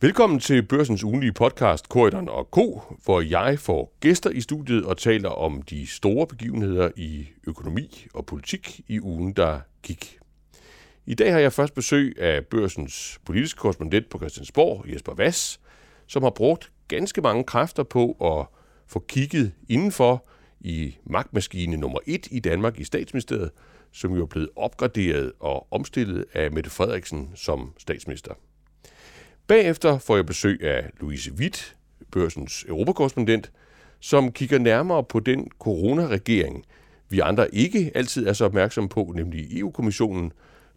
Velkommen til Børsens ugenlige podcast Korridoren og Ko, hvor jeg får gæster i studiet og taler om de store begivenheder i økonomi og politik i ugen, der gik. I dag har jeg først besøg af Børsens politiske korrespondent på Christiansborg, Jesper Vass, som har brugt ganske mange kræfter på at få kigget indenfor i magtmaskine nummer et i Danmark i statsministeriet, som jo er blevet opgraderet og omstillet af Mette Frederiksen som statsminister. Bagefter får jeg besøg af Louise Witt, børsens europakorrespondent, som kigger nærmere på den coronaregering, vi andre ikke altid er så opmærksomme på, nemlig EU-kommissionen,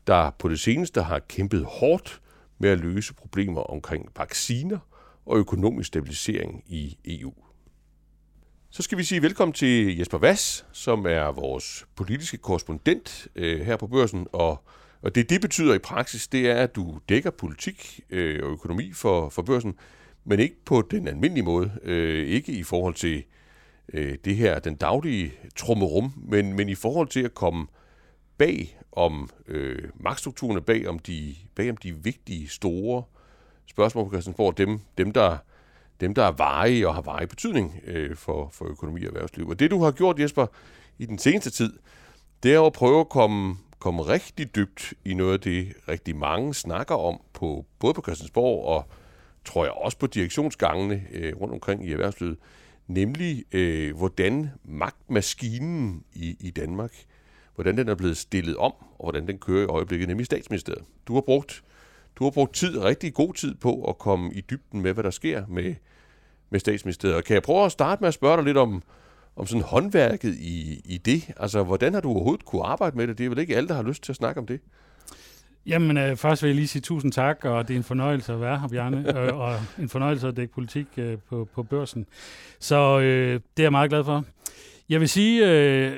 der på det seneste har kæmpet hårdt med at løse problemer omkring vacciner og økonomisk stabilisering i EU. Så skal vi sige velkommen til Jesper Vass, som er vores politiske korrespondent øh, her på børsen, og og det, det betyder i praksis, det er, at du dækker politik øh, og økonomi for, for børsen, men ikke på den almindelige måde. Øh, ikke i forhold til øh, det her, den daglige trummerum, men, men i forhold til at komme bag om øh, magtstrukturerne, bag om, de, bag om de vigtige, store spørgsmål på Christiansborg, dem, dem der dem, der er veje og har veje betydning øh, for, for økonomi og erhvervsliv. Og det, du har gjort, Jesper, i den seneste tid, det er at prøve at komme, komme rigtig dybt i noget af det, rigtig mange snakker om, på, både på Christiansborg og tror jeg også på direktionsgangene øh, rundt omkring i erhvervslivet, nemlig øh, hvordan magtmaskinen i, i Danmark, hvordan den er blevet stillet om, og hvordan den kører i øjeblikket, nemlig statsministeriet. Du har brugt, du har brugt tid, rigtig god tid på at komme i dybden med, hvad der sker med, med statsministeriet. Og kan jeg prøve at starte med at spørge dig lidt om, om sådan håndværket i, i det? Altså, hvordan har du overhovedet kunne arbejde med det? Det er vel ikke alle, der har lyst til at snakke om det? Jamen, øh, først vil jeg lige sige tusind tak, og det er en fornøjelse at være her, Bjarne, øh, og en fornøjelse at dække politik øh, på, på børsen. Så øh, det er jeg meget glad for. Jeg vil sige, øh,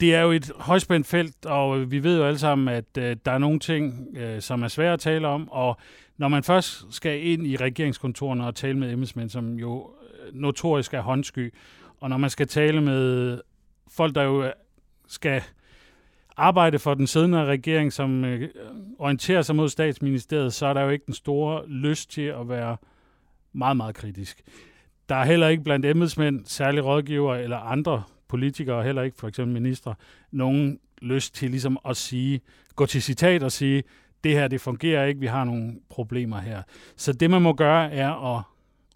det er jo et højspændt felt, og vi ved jo alle sammen, at øh, der er nogle ting, øh, som er svære at tale om, og når man først skal ind i regeringskontorene og tale med embedsmænd, som jo øh, notorisk er håndsky, og når man skal tale med folk, der jo øh, skal arbejde for den siddende regering, som øh, orienterer sig mod statsministeriet, så er der jo ikke den store lyst til at være meget, meget kritisk. Der er heller ikke blandt embedsmænd, særlige rådgiver eller andre politikere, heller ikke for eksempel ministre, nogen lyst til ligesom at sige, gå til citat og sige, det her det fungerer ikke, vi har nogle problemer her. Så det man må gøre er at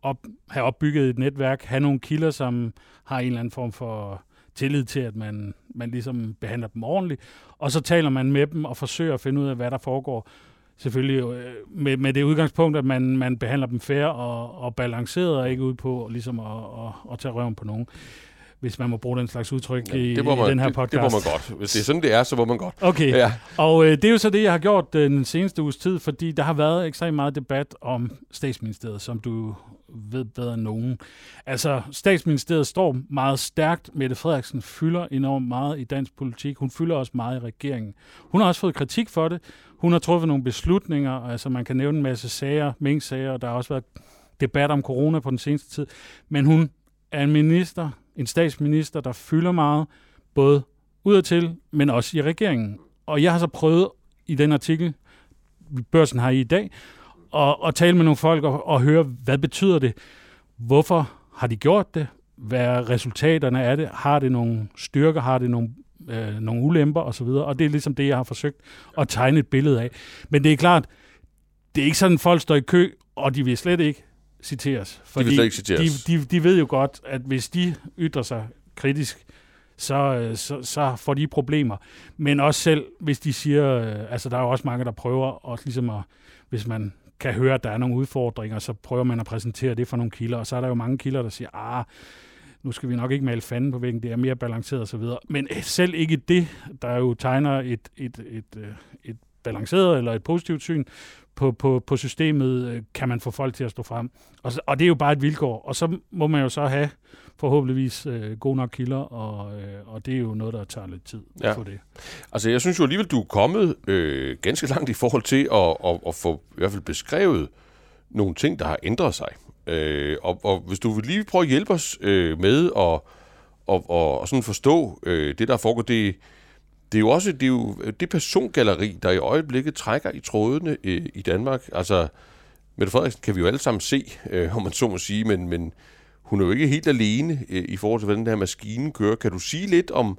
op, have opbygget et netværk, have nogle kilder, som har en eller anden form for tillid til, at man, man ligesom behandler dem ordentligt, og så taler man med dem og forsøger at finde ud af, hvad der foregår. Selvfølgelig øh, med, med det udgangspunkt, at man, man behandler dem fair og, og balanceret, og ikke ud på ligesom at, at, at tage røven på nogen hvis man må bruge den slags udtryk ja, i, man, i den her podcast. Det, det må man godt. Hvis det er sådan, det er, så må man godt. Okay, ja. og øh, det er jo så det, jeg har gjort øh, den seneste uges tid, fordi der har været ekstremt meget debat om statsministeriet, som du ved bedre end nogen. Altså, statsministeriet står meget stærkt. Mette Frederiksen fylder enormt meget i dansk politik. Hun fylder også meget i regeringen. Hun har også fået kritik for det. Hun har truffet nogle beslutninger. Altså, man kan nævne en masse sager, mink-sager, og der har også været debat om corona på den seneste tid. Men hun er en minister, en statsminister, der fylder meget, både udadtil, men også i regeringen. Og jeg har så prøvet i den artikel, børsen har i i dag, at, at tale med nogle folk og, og høre, hvad betyder det? Hvorfor har de gjort det? Hvad er resultaterne af det? Har det nogle styrker? Har det nogle, øh, nogle ulemper så videre. og det er ligesom det, jeg har forsøgt at tegne et billede af. Men det er klart, det er ikke sådan, at folk står i kø, og de vil slet ikke citeres. Fordi de vil slet ikke citeres. De, de, de ved jo godt, at hvis de ytrer sig kritisk, så, øh, så, så får de problemer. Men også selv, hvis de siger, øh, altså der er jo også mange, der prøver også ligesom at, hvis man kan høre, at der er nogle udfordringer, så prøver man at præsentere det for nogle kilder, og så er der jo mange kilder, der siger, ah, nu skal vi nok ikke male fanden på væggen, det er mere balanceret osv. Men øh, selv ikke det, der jo tegner et, et, et, et, et balanceret eller et positivt syn på, på, på systemet, øh, kan man få folk til at stå frem. Og, og det er jo bare et vilkår. Og så må man jo så have forhåbentligvis øh, gode nok kilder, og, øh, og det er jo noget, der tager lidt tid ja. at få det. Altså jeg synes jo alligevel, du er kommet øh, ganske langt i forhold til at, at, at få i hvert fald beskrevet nogle ting, der har ændret sig. Øh, og, og hvis du vil lige prøve at hjælpe os øh, med at og, og, og sådan forstå øh, det, der foregår, det det er jo også det, er jo det persongalleri, der i øjeblikket trækker i trådene øh, i Danmark. Altså, Mette Frederiksen kan vi jo alle sammen se, øh, om man så må sige, men, men hun er jo ikke helt alene øh, i forhold til, hvordan den her maskine kører. Kan du sige lidt om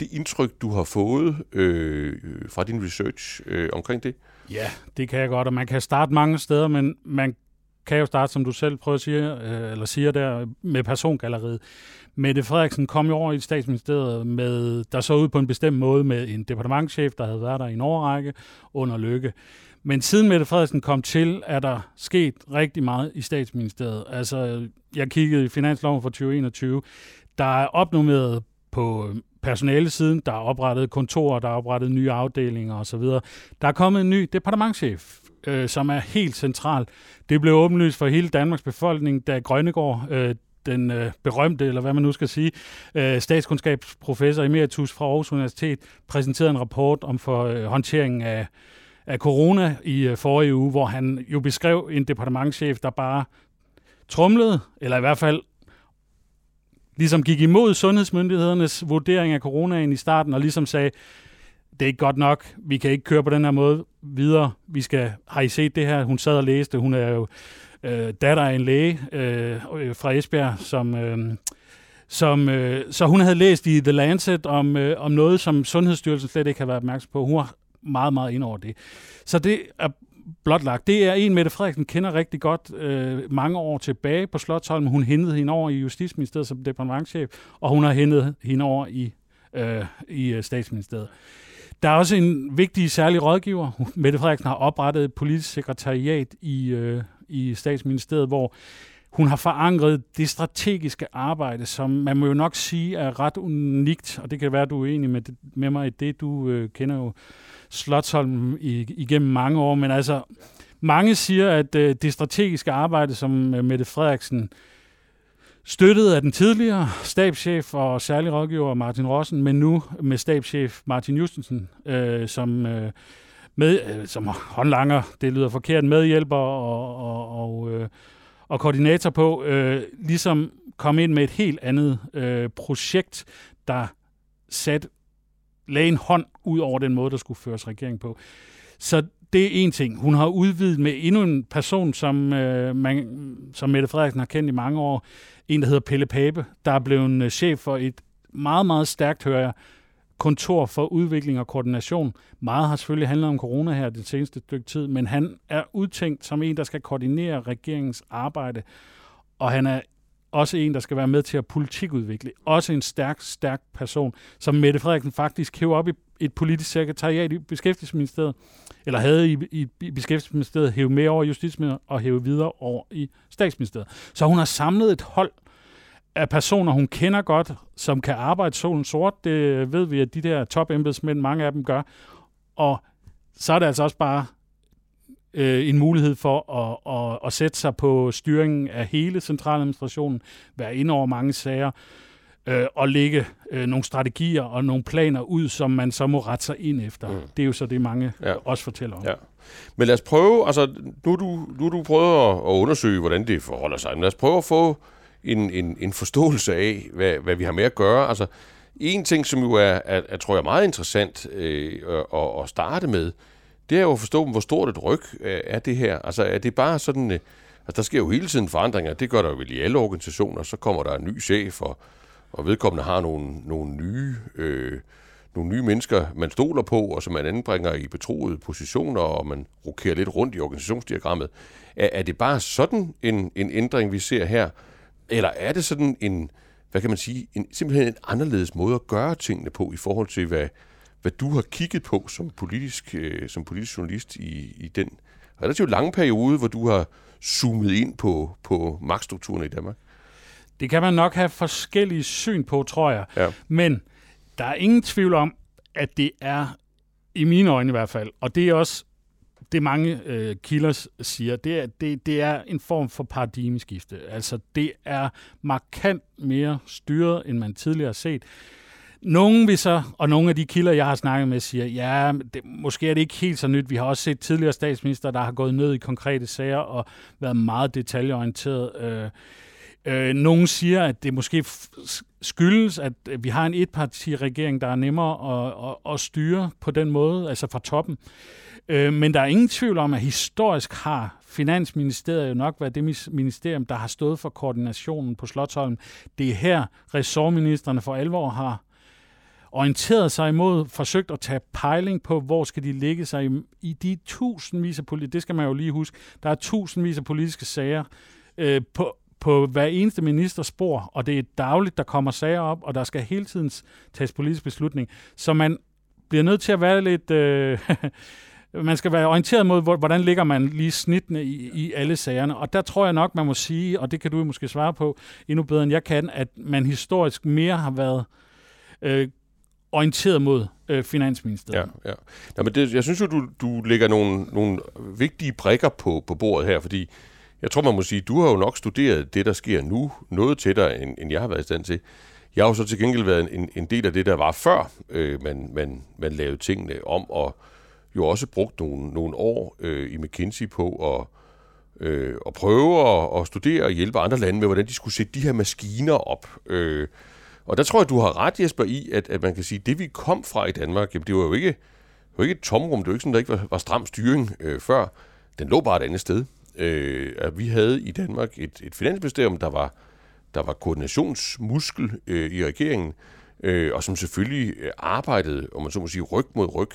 det indtryk, du har fået øh, fra din research øh, omkring det? Ja, det kan jeg godt, og man kan starte mange steder, men man kan jo starte, som du selv prøver at sige, øh, eller siger der, med persongalleriet. Mette Frederiksen kom jo over i statsministeriet, med, der så ud på en bestemt måde med en departementchef, der havde været der i en årrække under Lykke. Men siden Mette Frederiksen kom til, er der sket rigtig meget i statsministeriet. Altså, jeg kiggede i finansloven for 2021. Der er opnummeret på øh, personalesiden, der er oprettet kontorer, der er oprettet nye afdelinger osv. Der er kommet en ny departementchef, øh, som er helt central. Det blev åbenlyst for hele Danmarks befolkning, da Grønnegård, øh, den øh, berømte, eller hvad man nu skal sige, øh, statskundskabsprofessor emeritus fra Aarhus Universitet, præsenterede en rapport om for øh, håndteringen af, af corona i øh, forrige uge, hvor han jo beskrev en departementschef, der bare trumlede, eller i hvert fald ligesom gik imod sundhedsmyndighedernes vurdering af coronaen i starten, og ligesom sagde, det er ikke godt nok, vi kan ikke køre på den her måde videre, vi skal, har I set det her? Hun sad og læste, hun er jo øh, datter af en læge øh, øh, fra Esbjerg, som... Øh, som, øh, så hun havde læst i The Lancet om, øh, om noget, som Sundhedsstyrelsen slet ikke har været opmærksom på. Hun var meget, meget ind over det. Så det er blotlagt. Det er en, Mette Frederiksen kender rigtig godt øh, mange år tilbage på Slottholm. Hun hentede hende over i Justitsministeriet som departementchef, og hun har hentet hende over i, øh, i øh, statsministeriet. Der er også en vigtig særlig rådgiver. Mette Frederiksen har oprettet et politisk sekretariat i, øh, i statsministeriet, hvor hun har forankret det strategiske arbejde, som man må jo nok sige er ret unikt, og det kan være, at du er enig med, med mig i det. Du øh, kender jo Slottholm igennem mange år, men altså mange siger, at øh, det strategiske arbejde, som øh, Mette Frederiksen støttet af den tidligere stabschef og særlig rådgiver Martin Rossen, men nu med stabschef Martin Justensen, øh, som, øh, med, øh, som håndlanger, det lyder forkert, medhjælper og, og, og, øh, og koordinator på, øh, ligesom kom ind med et helt andet øh, projekt, der satte lagde en hånd ud over den måde, der skulle føres regering på. Så det er en ting. Hun har udvidet med endnu en person, som, øh, man, som Mette Frederiksen har kendt i mange år. En, der hedder Pelle Pape, der er blevet en chef for et meget, meget stærkt, hører jeg, kontor for udvikling og koordination. Meget har selvfølgelig handlet om corona her det seneste stykke tid, men han er udtænkt som en, der skal koordinere regeringens arbejde, og han er også en, der skal være med til at politikudvikle. Også en stærk, stærk person, som Mette Frederiksen faktisk hæver op i et politisk sekretariat i Beskæftigelsesministeriet, eller havde i, i, i Beskæftigelsesministeriet hævet med over Justitsministeriet og hævet videre over i Statsministeriet. Så hun har samlet et hold af personer, hun kender godt, som kan arbejde solen sort. Det ved vi, at de der topembedsmænd, mange af dem gør. Og så er det altså også bare øh, en mulighed for at, at, at sætte sig på styringen af hele centraladministrationen, være ind over mange sager, øh, og lægge øh, nogle strategier og nogle planer ud, som man så må rette sig ind efter. Mm. Det er jo så det, mange ja. også fortæller om. Ja. Men lad os prøve, altså nu du, nu du prøvet at, at undersøge, hvordan det forholder sig, men lad os prøve at få en, en, en forståelse af, hvad, hvad vi har med at gøre. Altså, en ting, som jo er, er, er tror jeg, meget interessant øh, at, at starte med, det er jo at forstå, hvor stort et ryg øh, er det her. Altså er det bare sådan, øh, altså der sker jo hele tiden forandringer, det gør der jo vel i alle organisationer, så kommer der en ny chef, og, og vedkommende har nogle, nogle nye... Øh, nogle nye mennesker, man stoler på, og som man anbringer i betroede positioner, og man rokerer lidt rundt i organisationsdiagrammet. Er, er det bare sådan en, en ændring, vi ser her? Eller er det sådan en, hvad kan man sige, en, simpelthen en anderledes måde at gøre tingene på i forhold til, hvad, hvad du har kigget på som politisk, øh, som politisk journalist i, i den relativt lange periode, hvor du har zoomet ind på, på magtstrukturen i Danmark? Det kan man nok have forskellige syn på, tror jeg. Ja. Men der er ingen tvivl om, at det er, i mine øjne i hvert fald, og det er også det mange øh, kilder siger, det er, det, det er en form for paradigmeskifte. Altså det er markant mere styret, end man tidligere har set. Nogle vil så, og nogle af de kilder, jeg har snakket med, siger, ja, det, måske er det ikke helt så nyt. Vi har også set tidligere statsminister, der har gået ned i konkrete sager og været meget detaljeorienteret. Øh, Øh, nogen siger, at det måske skyldes, at øh, vi har en etpartiregering, der er nemmere at, at, at styre på den måde, altså fra toppen. Øh, men der er ingen tvivl om, at historisk har Finansministeriet jo nok været det ministerium, der har stået for koordinationen på Slottholm. Det er her, ressortministerne for alvor har orienteret sig imod, forsøgt at tage pejling på, hvor skal de ligge sig i, i de tusindvis af politiske, det skal man jo lige huske, der er tusindvis af politiske sager øh, på, på hver eneste ministers spor, og det er dagligt, der kommer sager op, og der skal hele tiden tages politisk beslutning. Så man bliver nødt til at være lidt... Øh, man skal være orienteret mod, hvordan ligger man lige snittene i, i alle sagerne. Og der tror jeg nok, man må sige, og det kan du måske svare på endnu bedre end jeg kan, at man historisk mere har været øh, orienteret mod øh, Finansministeriet. Ja, ja. Nå, men det, jeg synes jo, du, du lægger nogle, nogle vigtige brikker på, på bordet her, fordi jeg tror, man må sige, du har jo nok studeret det, der sker nu, noget tættere, end, end jeg har været i stand til. Jeg har jo så til gengæld været en, en del af det, der var før øh, man, man, man lavede tingene om, og jo også brugt nogle, nogle år øh, i McKinsey på at, øh, at prøve at, at studere og hjælpe andre lande med, hvordan de skulle sætte de her maskiner op. Øh, og der tror jeg, du har ret, Jesper, i, at, at man kan sige, at det vi kom fra i Danmark, jamen, det var jo ikke, det var ikke et tomrum, det var ikke sådan, der ikke var, var stram styring øh, før. Den lå bare et andet sted. Øh, at vi havde i Danmark et, et finansministerium, der var, der var koordinationsmuskel øh, i regeringen, øh, og som selvfølgelig øh, arbejdede, om man så må sige, ryg mod ryg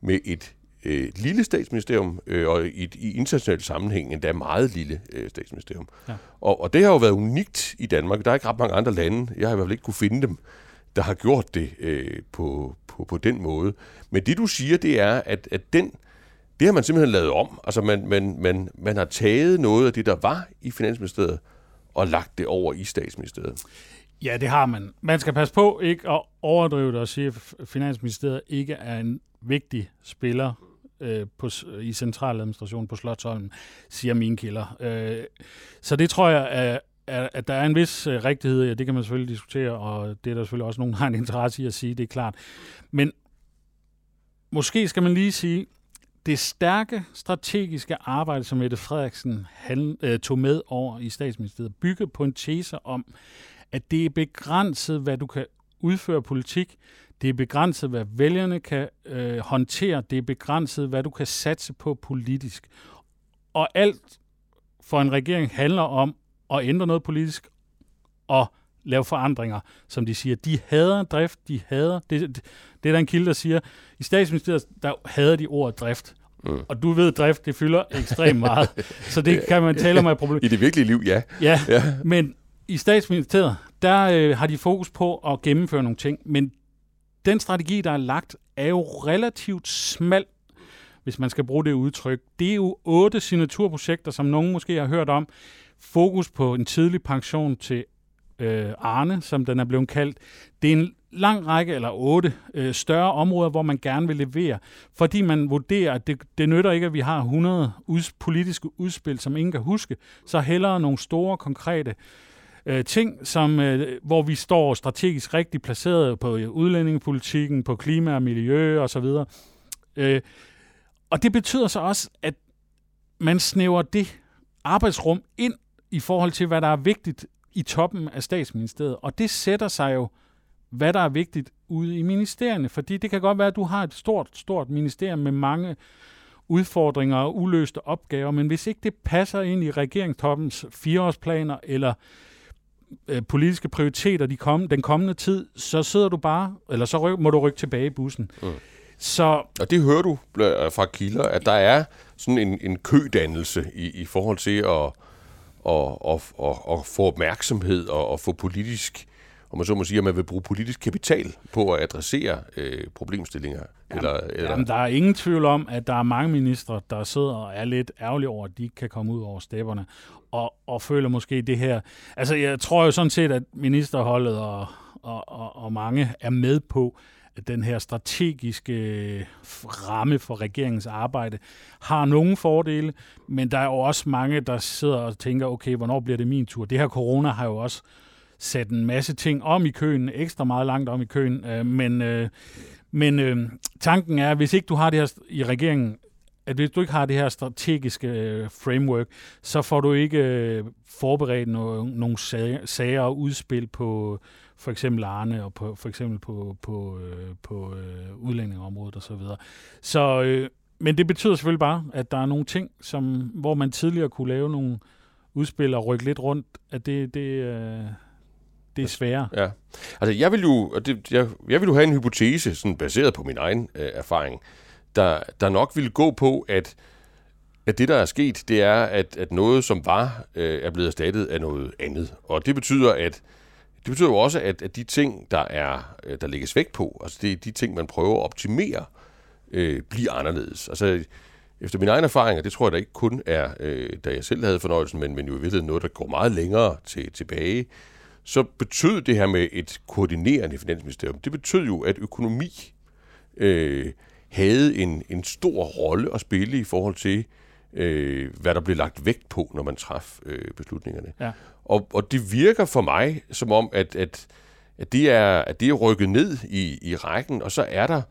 med et øh, lille statsministerium, øh, og i, i international sammenhæng endda meget lille øh, statsministerium. Ja. Og, og det har jo været unikt i Danmark. Der er ikke ret mange andre lande, jeg har i hvert fald ikke kunne finde dem, der har gjort det øh, på, på, på den måde. Men det du siger, det er, at, at den, det har man simpelthen lavet om. Altså man, man, man, man har taget noget af det, der var i Finansministeriet, og lagt det over i statsministeriet. Ja, det har man. Man skal passe på ikke at overdrive det og sige, at Finansministeriet ikke er en vigtig spiller øh, på, i centraladministrationen på Slottholmen, siger mine kilder. Øh, så det tror jeg, at, at der er en vis øh, rigtighed i, det kan man selvfølgelig diskutere, og det er der selvfølgelig også nogen, der har en interesse i at sige, det er klart. Men måske skal man lige sige, det stærke strategiske arbejde, som Mette Frederiksen han, øh, tog med over i statsministeriet, bygger på en tese om, at det er begrænset, hvad du kan udføre politik. Det er begrænset, hvad vælgerne kan øh, håndtere. Det er begrænset, hvad du kan satse på politisk. Og alt for en regering handler om at ændre noget politisk og lave forandringer, som de siger. De hader drift, de hader... Det, det, det er der en kilde, der siger, i statsministeriet, der hader de ordet drift. Mm. Og du ved, drift, det fylder ekstremt meget. så det kan man tale om et problem. I det virkelige liv, ja. Ja, ja. men i statsministeriet, der øh, har de fokus på at gennemføre nogle ting, men den strategi, der er lagt, er jo relativt smal, hvis man skal bruge det udtryk. Det er jo otte signaturprojekter, som nogen måske har hørt om. Fokus på en tidlig pension til øh, Arne, som den er blevet kaldt. Det er en lang række, eller otte øh, større områder, hvor man gerne vil levere, fordi man vurderer, at det, det nytter ikke, at vi har 100 uds, politiske udspil, som ingen kan huske, så hellere nogle store, konkrete øh, ting, som, øh, hvor vi står strategisk rigtig placeret på øh, udlændingepolitikken, på klima og miljø osv. Øh, og det betyder så også, at man snæver det arbejdsrum ind i forhold til, hvad der er vigtigt i toppen af statsministeriet. Og det sætter sig jo, hvad der er vigtigt ude i ministerierne. Fordi det kan godt være, at du har et stort, stort ministerium med mange udfordringer og uløste opgaver, men hvis ikke det passer ind i regeringstoppens fireårsplaner eller øh, politiske prioriteter de kom, den kommende tid, så sidder du bare, eller så ryk, må du rykke tilbage i bussen. Mm. Så, og det hører du fra kilder, at der er sådan en, en kødannelse i, i forhold til at, at, at, at, at få opmærksomhed og at få politisk om man så må sige, at man vil bruge politisk kapital på at adressere øh, problemstillinger? Jamen, eller, eller? Jamen, der er ingen tvivl om, at der er mange ministre, der sidder og er lidt ærgerlige over, at de ikke kan komme ud over stepperne, og, og føler måske det her... Altså, jeg tror jo sådan set, at ministerholdet og, og, og, og mange er med på, den her strategiske ramme for regeringens arbejde har nogle fordele, men der er jo også mange, der sidder og tænker, okay, hvornår bliver det min tur? Det her corona har jo også sat en masse ting om i køen, ekstra meget langt om i køen, øh, men, øh, men øh, tanken er, hvis ikke du har det her i regeringen, at hvis du ikke har det her strategiske øh, framework, så får du ikke øh, forberedt no, nogle sager, sager og udspil på for eksempel Arne og på, for eksempel på, på, øh, på øh, udlændingeområdet osv. Så, videre. så øh, men det betyder selvfølgelig bare, at der er nogle ting, som, hvor man tidligere kunne lave nogle udspil og rykke lidt rundt, at det, det, øh, det er sværere. Ja. Altså, jeg vil jo, det, jeg, jeg vil jo have en hypotese, sådan baseret på min egen øh, erfaring, der, der nok vil gå på, at, at det, der er sket, det er, at, at noget, som var, øh, er blevet erstattet af noget andet. Og det betyder, at det betyder jo også, at, at de ting, der er øh, der lægges vægt på, altså det er de ting, man prøver at optimere, øh, bliver anderledes. Altså, efter min egen erfaring, det tror jeg da ikke kun er, øh, da jeg selv havde fornøjelsen, men, men jo i virkeligheden noget, der går meget længere til, tilbage, så betød det her med et koordinerende finansministerium, det betød jo, at økonomi øh, havde en, en stor rolle at spille i forhold til, øh, hvad der blev lagt vægt på, når man traf øh, beslutningerne. Ja. Og, og det virker for mig som om, at, at, at, det, er, at det er rykket ned i, i rækken, og så er der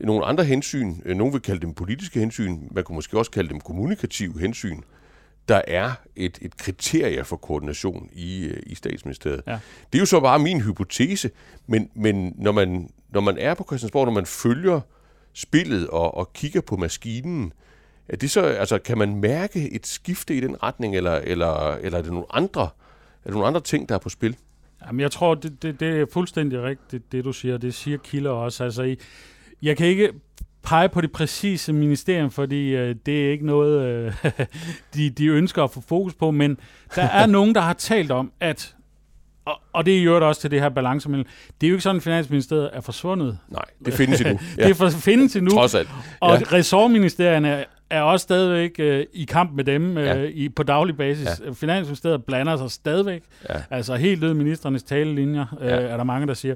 nogle andre hensyn, øh, nogen vil kalde dem politiske hensyn, man kunne måske også kalde dem kommunikative hensyn, der er et, et kriterie for koordination i, øh, i statsministeriet. Ja. Det er jo så bare min hypotese, men, men når, man, når man er på Christiansborg, når man følger spillet og, og kigger på maskinen, er det så, altså, kan man mærke et skifte i den retning, eller, eller, eller er det nogle andre, er det nogle andre ting, der er på spil? Jamen, jeg tror, det, det, det er fuldstændig rigtigt, det du siger. Det siger Kilder også. Altså, i, jeg kan ikke pege på det præcise ministerium, fordi øh, det er ikke noget, øh, de, de ønsker at få fokus på, men der er nogen, der har talt om, at og, og det er jo også til det her balance. Det er jo ikke sådan, at Finansministeriet er forsvundet. Nej, det findes endnu. Ja. det for, findes endnu. Trods alt. Ja. Og ressortministerierne er også stadigvæk øh, i kamp med dem øh, ja. i, på daglig basis. Ja. Finansministeriet blander sig stadigvæk. Ja. Altså helt ud ministernes talelinjer, øh, ja. er der mange, der siger.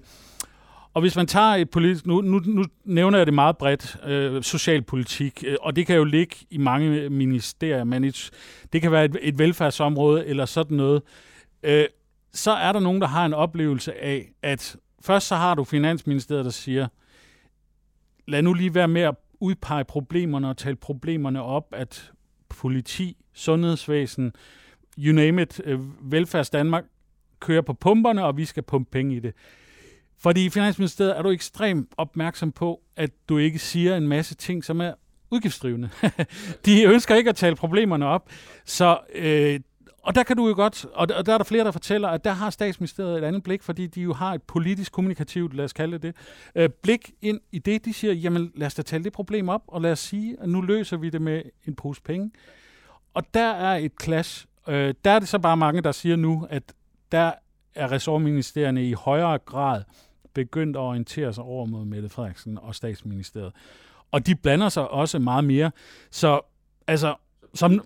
Og hvis man tager et politisk, nu, nu, nu nævner jeg det meget bredt, øh, socialpolitik, øh, og det kan jo ligge i mange ministerier, men et, det kan være et, et velfærdsområde eller sådan noget, øh, så er der nogen, der har en oplevelse af, at først så har du Finansministeriet, der siger, lad nu lige være med at udpege problemerne og tale problemerne op, at politi, sundhedsvæsen, you name it, øh, velfærds Danmark kører på pumperne, og vi skal pumpe penge i det. Fordi i Finansministeriet er du ekstremt opmærksom på, at du ikke siger en masse ting, som er udgiftsdrivende. de ønsker ikke at tale problemerne op. Så, øh, og der kan du jo godt, og der, og der er der flere, der fortæller, at der har statsministeriet et andet blik, fordi de jo har et politisk kommunikativt, lad os kalde det, øh, blik ind i det. De siger, jamen lad os da tale det problem op, og lad os sige, at nu løser vi det med en pose penge. Og der er et clash. Øh, der er det så bare mange, der siger nu, at der er ressortministerierne i højere grad begyndt at orientere sig over mod Mette Frederiksen og statsministeriet. Og de blander sig også meget mere. Så altså, som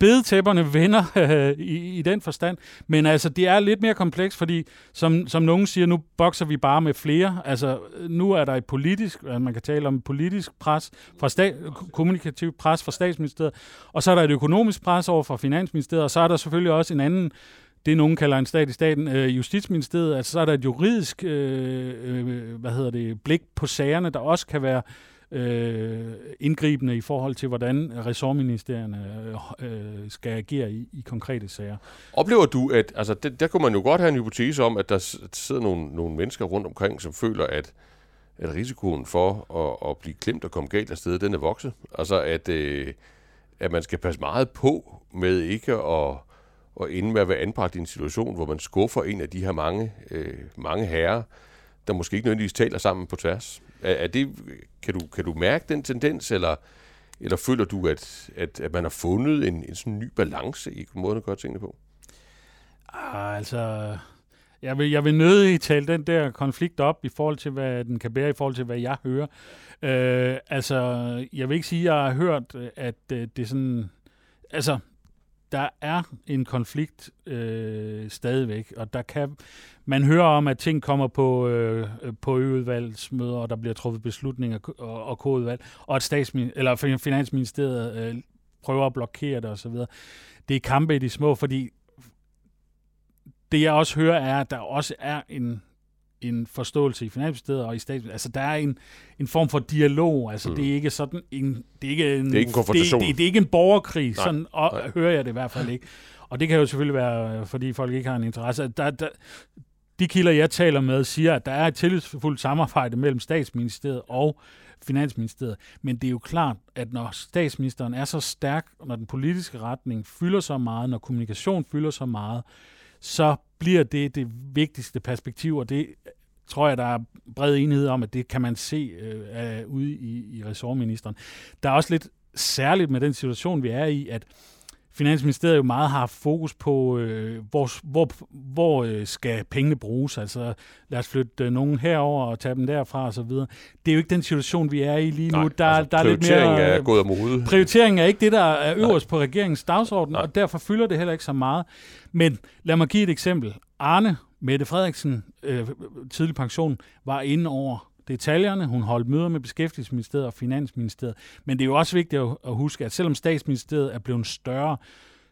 bedtæpperne vender øh, i, i den forstand. Men altså, det er lidt mere kompleks, fordi som, som nogen siger, nu bokser vi bare med flere. Altså, nu er der et politisk, altså man kan tale om politisk pres, fra sta- kommunikativ pres fra statsministeriet, og så er der et økonomisk pres over fra finansministeriet, og så er der selvfølgelig også en anden det, nogen kalder en stat i staten, øh, Justitsministeriet, altså så er der et juridisk øh, øh, hvad hedder det, blik på sagerne, der også kan være øh, øh, indgribende i forhold til, hvordan ressortministerierne øh, øh, skal agere i, i konkrete sager. Oplever du, at altså, det, der kunne man jo godt have en hypotese om, at der sidder nogle, nogle mennesker rundt omkring, som føler, at at risikoen for at, at blive klemt og komme galt af sted, den er vokset. Altså, at, øh, at man skal passe meget på med ikke at og ende med at være anbragt i en situation, hvor man skuffer en af de her mange, øh, mange herrer, der måske ikke nødvendigvis taler sammen på tværs. Er, er det, kan, du, kan du mærke den tendens, eller, eller føler du, at, at, at man har fundet en, en sådan ny balance i måden at gøre tingene på? Ah, altså, jeg vil, jeg vil nødig tale den der konflikt op i forhold til, hvad den kan bære, i forhold til, hvad jeg hører. Øh, altså, jeg vil ikke sige, at jeg har hørt, at øh, det er sådan... Altså, der er en konflikt øh, stadigvæk, og der kan man hører om, at ting kommer på, øh, på øudvalgsmøder, og der bliver truffet beslutninger og, og udvalg, og at statsmin- eller Finansministeriet øh, prøver at blokere det osv. Det er kampe i de små, fordi det jeg også hører er, at der også er en en forståelse i Finansministeriet og i statsministeriet. Altså, der er en, en form for dialog. Altså, mm. det er ikke sådan en... Det er ikke en, det er ikke en konfrontation. Det, det, det er ikke en borgerkrig. Nej, sådan og, nej. hører jeg det i hvert fald ikke. Og det kan jo selvfølgelig være, fordi folk ikke har en interesse. Der, der, de kilder, jeg taler med, siger, at der er et tillidsfuldt samarbejde mellem statsministeriet og Finansministeriet. Men det er jo klart, at når statsministeren er så stærk, når den politiske retning fylder så meget, når kommunikation fylder så meget, så bliver det det vigtigste perspektiv, og det tror jeg, der er bred enighed om, at det kan man se øh, ude i, i ressortministeren. Der er også lidt særligt med den situation, vi er i, at Finansministeriet jo meget har fokus på, øh, hvor, hvor, hvor øh, skal pengene bruges. Altså lad os flytte øh, nogen herover og tage dem derfra osv. Det er jo ikke den situation, vi er i lige nu. Nej, der, altså, der er lidt mere, er gået af mode. Prioriteringen er ikke det, der er øverst Nej. på regeringens dagsorden, Nej. og derfor fylder det heller ikke så meget. Men lad mig give et eksempel. Arne Mette Frederiksen, øh, tidlig pension, var inde over detaljerne. Hun holdt møder med Beskæftigelsesministeriet og Finansministeriet. Men det er jo også vigtigt at huske, at selvom statsministeriet er blevet større,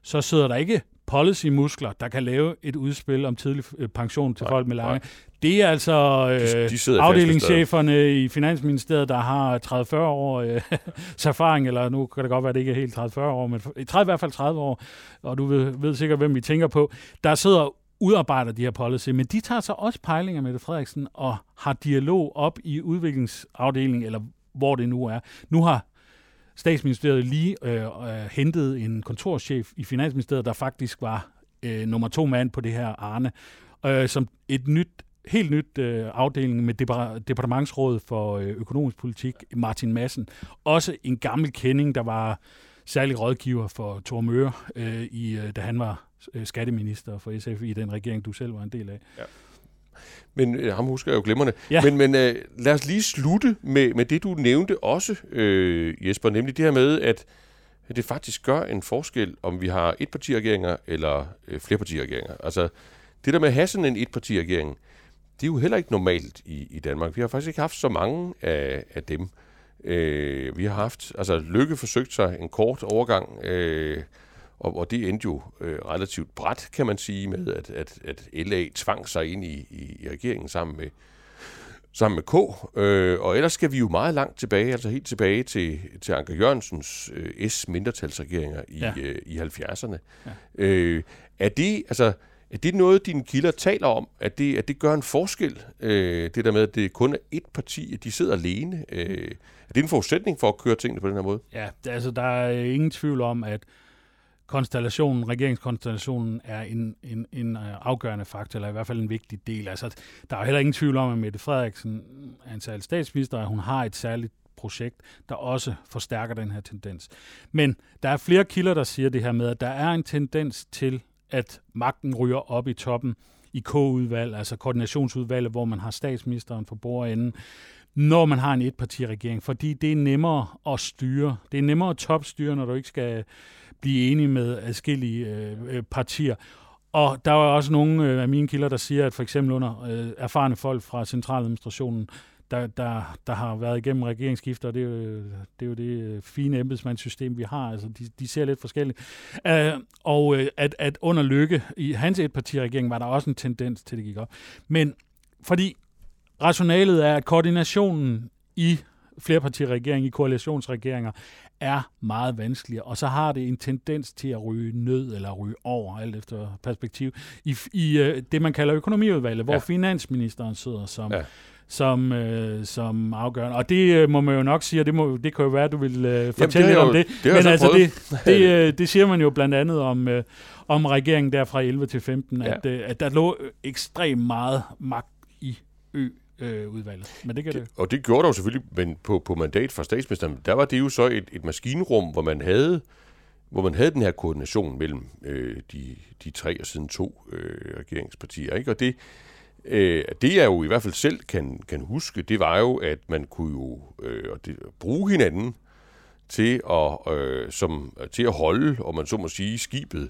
så sidder der ikke policy-muskler, der kan lave et udspil om tidlig øh, pension til nej, folk med lange. Nej. Det er altså øh, de, de afdelingscheferne i Finansministeriet, der har 30-40 år øh, erfaring, eller nu kan det godt være, at det ikke er helt 30-40 år, men i hvert fald 30 år, og du ved, ved sikkert, hvem vi tænker på, der sidder udarbejder de her policy, men de tager så også pejlinger med Frederiksen og har dialog op i udviklingsafdelingen, eller hvor det nu er. Nu har statsministeriet lige øh, øh, hentet en kontorchef i Finansministeriet, der faktisk var øh, nummer to mand på det her Arne, øh, som et nyt helt nyt øh, afdeling med departementsrådet for øh, økonomisk politik, Martin Madsen. Også en gammel kending, der var særlig rådgiver for Thor Møre, øh, i, øh, da han var skatteminister for SF i den regering, du selv var en del af. Ja. Men øh, ham husker jeg jo glemmerne. Ja. Men, men øh, lad os lige slutte med, med det, du nævnte også, øh, Jesper, nemlig det her med, at, at det faktisk gør en forskel, om vi har etpartiregeringer eller øh, flerpartiregeringer. Altså, det der med at have sådan en etpartiregering, det er jo heller ikke normalt i, i Danmark. Vi har faktisk ikke haft så mange af, af dem. Øh, vi har haft, altså Lykke forsøgt sig en kort overgang, øh, og, og det endte jo øh, relativt bræt, kan man sige, med at, at, at LA tvang sig ind i, i, i regeringen sammen med, sammen med K. Øh, og ellers skal vi jo meget langt tilbage, altså helt tilbage til, til Anker Jørgensens øh, S-mindretalsregeringer i, ja. øh, i 70'erne. Ja. Øh, er det, altså, er det noget, dine kilder taler om, at det, at det gør en forskel, øh, det der med, at det kun er ét parti, at de sidder alene? Øh, er det en forudsætning for at køre tingene på den her måde? Ja, altså der er ingen tvivl om, at konstellationen, regeringskonstellationen er en, en, en øh, afgørende faktor, eller i hvert fald en vigtig del. Altså, der er heller ingen tvivl om, at Mette Frederiksen er en særlig statsminister, og hun har et særligt projekt, der også forstærker den her tendens. Men der er flere kilder, der siger det her med, at der er en tendens til, at magten ryger op i toppen i K-udvalg, altså koordinationsudvalget, hvor man har statsministeren for bordenden, når man har en etpartiregering, fordi det er nemmere at styre. Det er nemmere at topstyre, når du ikke skal blive enige med adskillige øh, øh partier. Og der var også nogle øh, af mine kilder, der siger, at for eksempel under øh, erfarne folk fra centraladministrationen, der, der, der har været igennem regeringsskifter, og det er jo det, er jo det øh, fine embedsmandssystem, vi har. Altså, de, de ser lidt forskelligt. Uh, og uh, at, at under Lykke, i hans etpartiregering, var der også en tendens til, at det gik op. Men fordi rationalet er, at koordinationen i flerpartiregering, i koalitionsregeringer, er meget vanskeligere, og så har det en tendens til at ryge ned eller ryge over, alt efter perspektiv, i, i uh, det, man kalder økonomiudvalget, hvor ja. finansministeren sidder som, ja. som, uh, som afgørende. Og det uh, må man jo nok sige, og det, må, det kan jo være, at du vil uh, fortælle lidt om det. det Men altså, det, det, uh, det siger man jo blandt andet om, uh, om regeringen der fra 11 til 15, ja. at, uh, at der lå ekstremt meget magt i ø øh, udvalget. Men det kan det. Og det gjorde der jo selvfølgelig, men på, på mandat fra statsministeren, der var det jo så et, et maskinrum, hvor man havde hvor man havde den her koordination mellem øh, de, de tre og siden to øh, regeringspartier. Ikke? Og det, øh, det jeg jo i hvert fald selv kan, kan huske, det var jo, at man kunne jo øh, det, bruge hinanden til at, øh, som, til at holde, og man så må sige, skibet øh,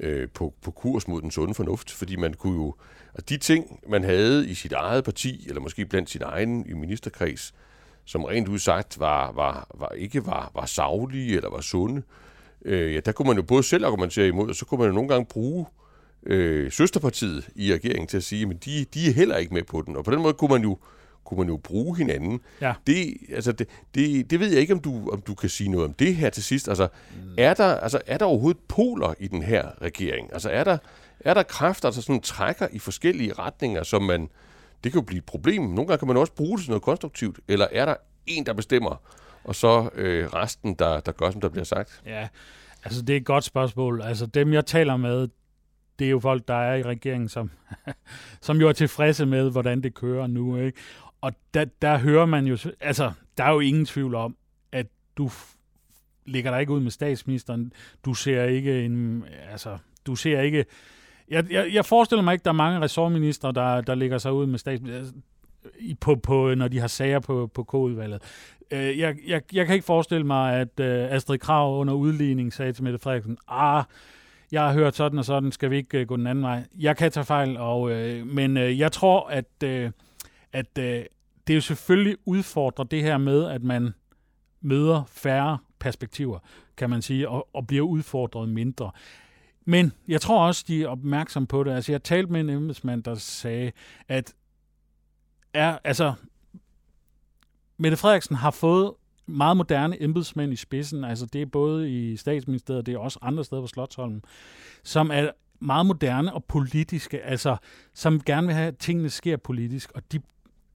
Øh, på, på kurs mod den sunde fornuft, fordi man kunne jo at de ting, man havde i sit eget parti, eller måske blandt sin egen i ministerkreds, som rent udsagt var, var, var, ikke var, var savlige eller var sunde, øh, ja, der kunne man jo både selv argumentere imod, og så kunne man jo nogle gange bruge øh, søsterpartiet i regeringen til at sige, men de, de er heller ikke med på den. Og på den måde kunne man jo, kunne man jo bruge hinanden. Ja. Det, altså det, det, det ved jeg ikke, om du, om du kan sige noget om det her til sidst. Altså, mm. er, der, altså, er der overhovedet poler i den her regering? Altså, er der, er der kræfter, der sådan trækker i forskellige retninger, som man... Det kan jo blive et problem. Nogle gange kan man også bruge det til noget konstruktivt. Eller er der en, der bestemmer, og så øh, resten, der, der gør, som der bliver sagt? Ja, altså det er et godt spørgsmål. Altså dem, jeg taler med, det er jo folk, der er i regeringen, som, som jo er tilfredse med, hvordan det kører nu. Ikke? Og der, der hører man jo, altså der er jo ingen tvivl om, at du ligger der ikke ud med statsministeren. Du ser ikke en, altså, du ser ikke, jeg, jeg, jeg forestiller mig ikke, der er mange ressortminister, der, der ligger sig ud med statsministeren altså, på, på, når de har sager på, på K-udvalget. Øh, jeg, jeg, jeg kan ikke forestille mig, at øh, Astrid Krav under udligning sagde til Mette Frederiksen, ah, jeg har hørt sådan og sådan, skal vi ikke øh, gå den anden vej? Jeg kan tage fejl, og, men jeg tror, at, at øh, det jo selvfølgelig udfordrer det her med, at man møder færre perspektiver, kan man sige, og, og bliver udfordret mindre. Men jeg tror også, de er opmærksom på det. Altså, jeg talte med en embedsmand, der sagde, at er, altså, Mette Frederiksen har fået meget moderne embedsmænd i spidsen, altså det er både i statsministeriet, det er også andre steder på Slottsholmen, som er meget moderne og politiske, altså som gerne vil have, at tingene sker politisk, og de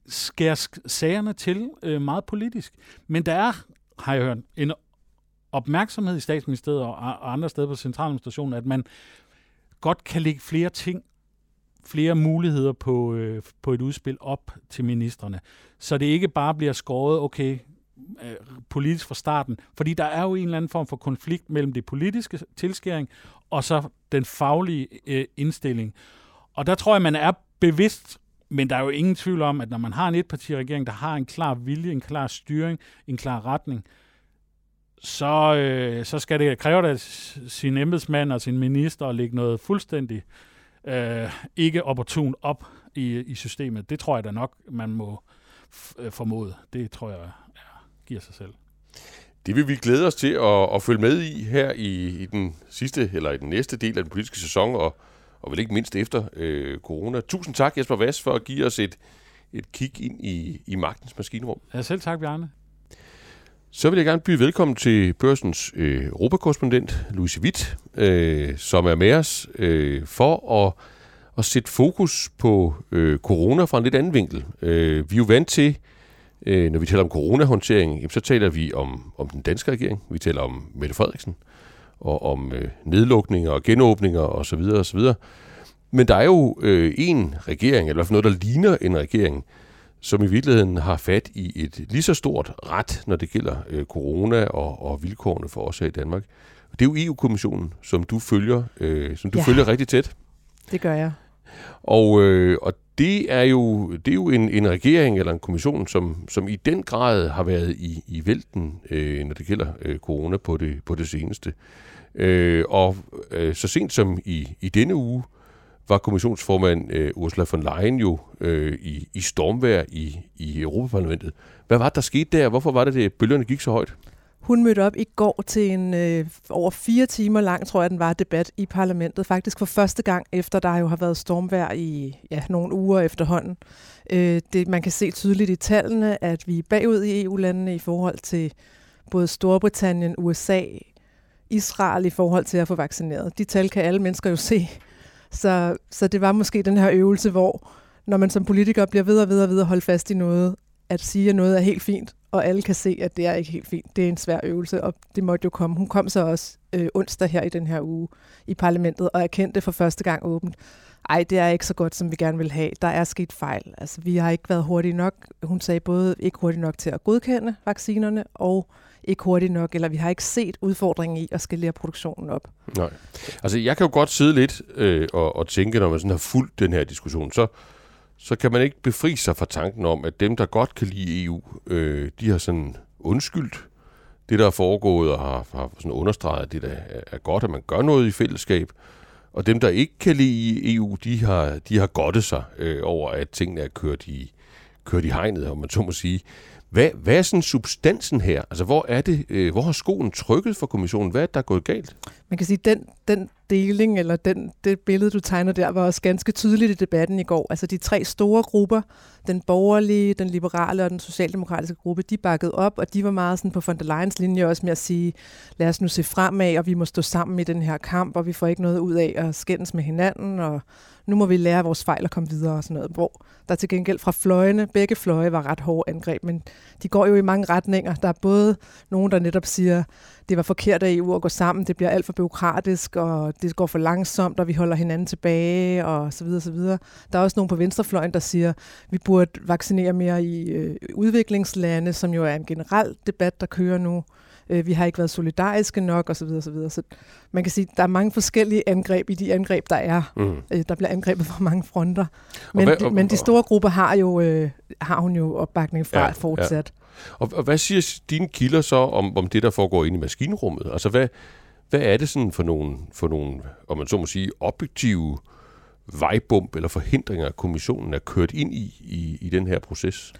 skærer sagerne til øh, meget politisk. Men der er, har jeg hørt, en opmærksomhed i statsministeriet og andre steder på centraladministrationen, at man godt kan lægge flere ting flere muligheder på, øh, på et udspil op til ministerne. Så det ikke bare bliver skåret, okay, øh, politisk fra starten. Fordi der er jo en eller anden form for konflikt mellem det politiske tilskæring og så den faglige øh, indstilling. Og der tror jeg, man er bevidst, men der er jo ingen tvivl om, at når man har en etpartiregering, der har en klar vilje, en klar styring, en klar retning, så, øh, så skal det kræve det sin embedsmand og sin minister at lægge noget fuldstændig øh, ikke opportun op i, i systemet. Det tror jeg da nok, man må øh, formode. Det tror jeg ja, giver sig selv. Det vil vi glæde os til at, at følge med i her i, i den sidste eller i den næste del af den politiske sæson, og, og vel ikke mindst efter øh, corona. Tusind tak, Jesper Vass, for at give os et, et kig ind i, i magtens maskinrum. Ja, selv tak, Bjarne. Så vil jeg gerne byde velkommen til børsens øh, europakorrespondent, Louise Witt, øh, som er med os øh, for at, at sætte fokus på øh, corona fra en lidt anden vinkel. Øh, vi er jo vant til, øh, når vi taler om coronahåndtering, jamen, så taler vi om, om den danske regering, vi taler om Mette Frederiksen, og om øh, nedlukninger og genåbninger osv. osv. Men der er jo øh, en regering, eller i hvert fald noget, der ligner en regering, som i virkeligheden har fat i et lige så stort ret, når det gælder øh, corona og, og vilkårene for os her i Danmark. Det er jo EU-kommissionen, som du følger, øh, som du ja. følger rigtig tæt. Det gør jeg. Og, øh, og det er jo, det er jo en, en regering eller en kommission, som, som i den grad har været i, i vælten, øh, når det gælder øh, corona på det, på det seneste. Øh, og øh, så sent som i, i denne uge, var kommissionsformand øh, Ursula von Leyen jo øh, i, i stormvær i, i Europaparlamentet. Hvad var det, der skete der? Hvorfor var det, at bølgerne gik så højt? Hun mødte op i går til en øh, over fire timer lang, tror jeg, den var, debat i parlamentet. Faktisk for første gang, efter der jo har været stormvær i ja, nogle uger efterhånden. Øh, det, man kan se tydeligt i tallene, at vi er bagud i EU-landene i forhold til både Storbritannien, USA, Israel i forhold til at få vaccineret. De tal kan alle mennesker jo se. Så, så det var måske den her øvelse, hvor når man som politiker bliver ved og ved og ved at holde fast i noget, at sige, at noget er helt fint, og alle kan se, at det er ikke helt fint. Det er en svær øvelse, og det måtte jo komme. Hun kom så også øh, onsdag her i den her uge i parlamentet, og erkendte for første gang åbent, ej, det er ikke så godt, som vi gerne vil have. Der er sket fejl. Altså, vi har ikke været hurtige nok. Hun sagde både ikke hurtigt nok til at godkende vaccinerne, og ikke hurtigt nok, eller vi har ikke set udfordringen i at skalere produktionen op. Nej. Altså, jeg kan jo godt sidde lidt øh, og, og tænke, når man sådan har fulgt den her diskussion, så, så kan man ikke befri sig fra tanken om, at dem, der godt kan lide EU, øh, de har sådan undskyldt det, der er foregået, og har, har sådan understreget, at det der er godt, at man gør noget i fællesskab. Og dem, der ikke kan lide EU, de har, de har godtet sig øh, over, at tingene er kørt i, kørt i hegnet, om man så må sige. Hvad, hvad er sådan substansen her? Altså, hvor er det, øh, hvor har skoen trykket for kommissionen? Hvad er det, der er gået galt? Man kan sige, den, den deling, eller den, det billede, du tegner der, var også ganske tydeligt i debatten i går. Altså de tre store grupper, den borgerlige, den liberale og den socialdemokratiske gruppe, de bakkede op, og de var meget sådan på von der Leyen's linje også med at sige, lad os nu se fremad, og vi må stå sammen i den her kamp, og vi får ikke noget ud af at skændes med hinanden, og nu må vi lære vores fejl og komme videre og sådan noget. Hvor der til gengæld fra fløjene, begge fløje var ret hårde angreb, men de går jo i mange retninger. Der er både nogen, der netop siger, det var forkert af EU at gå sammen, det bliver alt for byråkratisk, og det går for langsomt, og vi holder hinanden tilbage, og så videre, så videre. Der er også nogen på venstrefløjen, der siger, vi burde vaccinere mere i øh, udviklingslande, som jo er en generel debat, der kører nu øh, vi har ikke været solidariske nok osv. osv. Så man kan sige, at der er mange forskellige angreb i de angreb, der er. Mm. Øh, der bliver angrebet fra mange fronter. Men, hvad, og, men de store grupper har jo øh, har hun jo opbakning fra ja, fortsat. Ja. Og, og hvad siger dine kilder så om, om det, der foregår inde i maskinrummet? Altså hvad, hvad er det sådan for nogle, for nogle om man så må sige, objektive vejbump eller forhindringer, kommissionen er kørt ind i, i, i den her proces?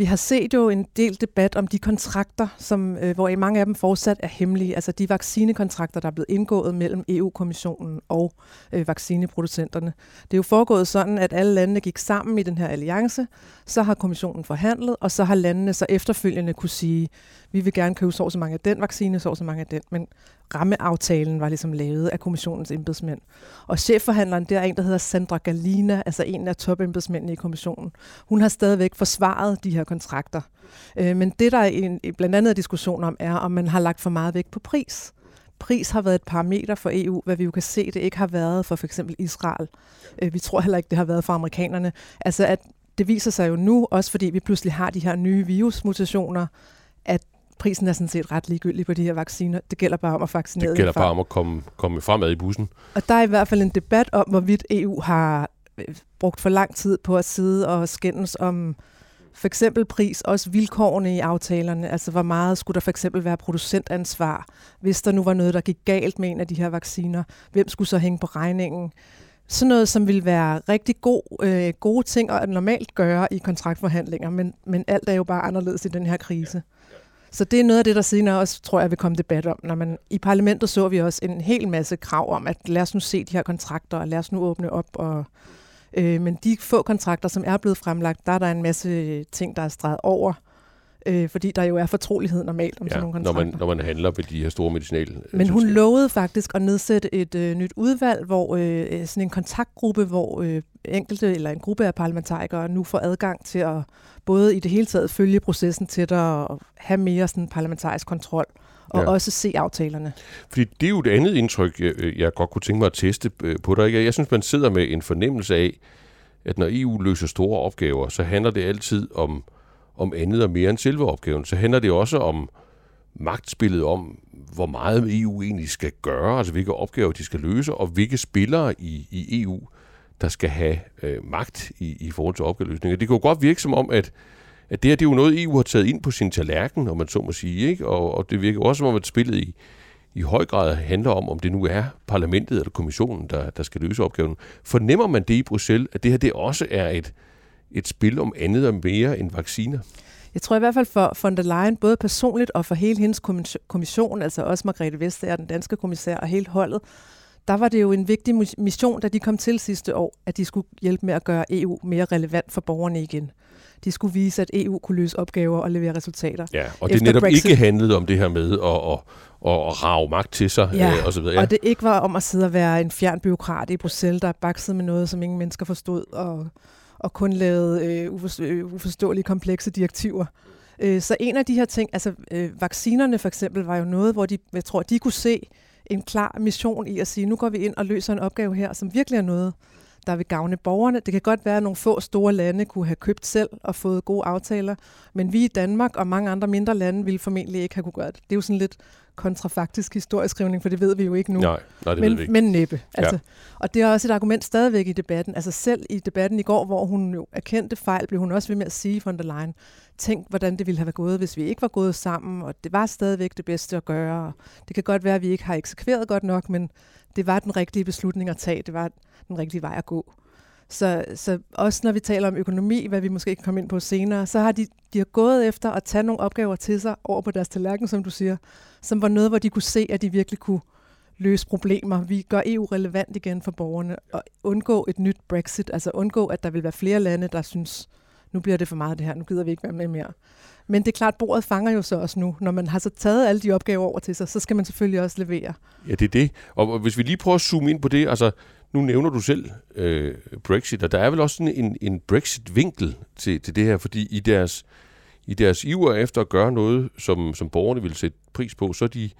Vi har set jo en del debat om de kontrakter, som, øh, hvor mange af dem fortsat er hemmelige. Altså de vaccinekontrakter, der er blevet indgået mellem EU-kommissionen og øh, vaccineproducenterne. Det er jo foregået sådan, at alle landene gik sammen i den her alliance, så har kommissionen forhandlet, og så har landene så efterfølgende kunne sige, vi vil gerne købe så så mange af den vaccine, så så mange af den. Men rammeaftalen var ligesom lavet af kommissionens embedsmænd. Og chefforhandleren der er en, der hedder Sandra Galina, altså en af topembedsmændene i kommissionen. Hun har stadigvæk forsvaret de her kontrakter. Øh, men det, der er en, blandt andet diskussion om, er, om man har lagt for meget vægt på pris. Pris har været et parameter for EU, hvad vi jo kan se, det ikke har været for f.eks. Israel. Øh, vi tror heller ikke, det har været for amerikanerne. Altså, at det viser sig jo nu, også fordi vi pludselig har de her nye virusmutationer, at prisen er sådan set ret ligegyldig på de her vacciner. Det gælder bare om at vaccinere. Det gælder bare om at komme, komme fremad i bussen. Og der er i hvert fald en debat om, hvorvidt EU har øh, brugt for lang tid på at sidde og skændes om for eksempel pris, også vilkårene i aftalerne. Altså, hvor meget skulle der for eksempel være producentansvar, hvis der nu var noget, der gik galt med en af de her vacciner? Hvem skulle så hænge på regningen? Sådan noget, som vil være rigtig god, øh, gode ting at normalt gøre i kontraktforhandlinger, men, men alt er jo bare anderledes i den her krise. Så det er noget af det, der senere også, tror jeg, vil komme debat om. Når man, I parlamentet så vi også en hel masse krav om, at lad os nu se de her kontrakter, og lad os nu åbne op. Og, øh, men de få kontrakter, som er blevet fremlagt, der er der en masse ting, der er streget over øh, fordi der jo er fortrolighed normalt om ja, sådan nogle kontrakter. Når man, når man handler ved de her store medicinale... Øh, Men hun lovede faktisk at nedsætte et øh, nyt udvalg, hvor øh, øh, sådan en kontaktgruppe, hvor øh, enkelte eller en gruppe af parlamentarikere nu får adgang til at både i det hele taget følge processen til og have mere sådan parlamentarisk kontrol og ja. også se aftalerne. Fordi det er jo et andet indtryk, jeg, jeg godt kunne tænke mig at teste på dig. Jeg synes, man sidder med en fornemmelse af, at når EU løser store opgaver, så handler det altid om om andet og mere end selve opgaven, så handler det også om magtspillet om, hvor meget EU egentlig skal gøre, altså hvilke opgaver de skal løse, og hvilke spillere i, i EU, der skal have øh, magt i, i forhold til opgaveløsninger. Det kan jo godt virke som om, at, at det her det er jo noget, EU har taget ind på sin tallerken, om man så må sige, ikke? Og, og det virker også som om, at spillet i, i høj grad handler om, om det nu er parlamentet eller kommissionen, der, der skal løse opgaven. Fornemmer man det i Bruxelles, at det her det også er et, et spil om andet og mere end vacciner? Jeg tror i hvert fald for von der Leyen, både personligt og for hele hendes kommission, altså også Margrethe Vestager, den danske kommissær og hele holdet, der var det jo en vigtig mission, da de kom til sidste år, at de skulle hjælpe med at gøre EU mere relevant for borgerne igen. De skulle vise, at EU kunne løse opgaver og levere resultater. Ja, og det netop Brexit. ikke handlede om det her med at, at, at, at rave magt til sig ja, øh, og så videre. Ja. og det ikke var om at sidde og være en fjern byråkrat i Bruxelles, der baksede med noget, som ingen mennesker forstod, og og kun lavet øh, øh, uforståelige komplekse direktiver. Øh, så en af de her ting, altså øh, vaccinerne for eksempel, var jo noget, hvor de, jeg tror, de kunne se en klar mission i at sige, nu går vi ind og løser en opgave her, som virkelig er noget, der vil gavne borgerne. Det kan godt være, at nogle få store lande kunne have købt selv og fået gode aftaler, men vi i Danmark og mange andre mindre lande ville formentlig ikke have kunne gøre det. Det er jo sådan lidt kontrafaktisk historieskrivning, for det ved vi jo ikke nu. Nej, nej det men, ved vi ikke. Men næppe. Altså, ja. Og det er også et argument stadigvæk i debatten. Altså selv i debatten i går, hvor hun jo erkendte fejl, blev hun også ved med at sige von der Leyen, tænk, hvordan det ville have været gået, hvis vi ikke var gået sammen, og det var stadigvæk det bedste at gøre. Det kan godt være, at vi ikke har eksekveret godt nok, men det var den rigtige beslutning at tage. Det var den rigtige vej at gå. Så, så også når vi taler om økonomi, hvad vi måske kan komme ind på senere, så har de, de har gået efter at tage nogle opgaver til sig over på deres tallerken, som du siger, som var noget, hvor de kunne se, at de virkelig kunne løse problemer. Vi gør EU relevant igen for borgerne og undgå et nyt Brexit, altså undgå, at der vil være flere lande, der synes, nu bliver det for meget det her, nu gider vi ikke være med mere. Men det er klart, bordet fanger jo så også nu. Når man har så taget alle de opgaver over til sig, så skal man selvfølgelig også levere. Ja, det er det. Og hvis vi lige prøver at zoome ind på det, altså nu nævner du selv øh, Brexit, og der er vel også sådan en, en Brexit-vinkel til, til det her, fordi i deres, i deres iver efter at gøre noget, som, som borgerne vil sætte pris på, så er de,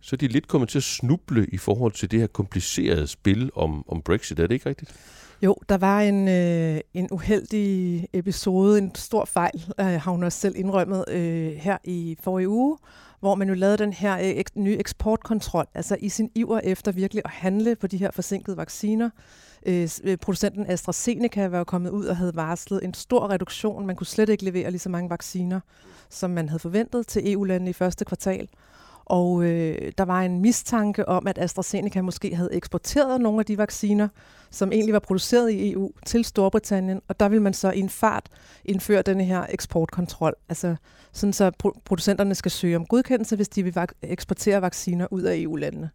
så er de lidt kommet til at snuble i forhold til det her komplicerede spil om, om Brexit. Er det ikke rigtigt? Jo, der var en, øh, en uheldig episode, en stor fejl, øh, har hun også selv indrømmet øh, her i forrige uge, hvor man jo lavede den her øh, ek, nye eksportkontrol, altså i sin iver efter virkelig at handle på de her forsinkede vacciner. Øh, øh, producenten AstraZeneca var jo kommet ud og havde varslet en stor reduktion. Man kunne slet ikke levere lige så mange vacciner, som man havde forventet til EU-landene i første kvartal. Og øh, der var en mistanke om, at AstraZeneca måske havde eksporteret nogle af de vacciner, som egentlig var produceret i EU, til Storbritannien. Og der vil man så i en fart indføre denne her eksportkontrol. Altså sådan så producenterne skal søge om godkendelse, hvis de vil eksportere vacciner ud af EU-landene.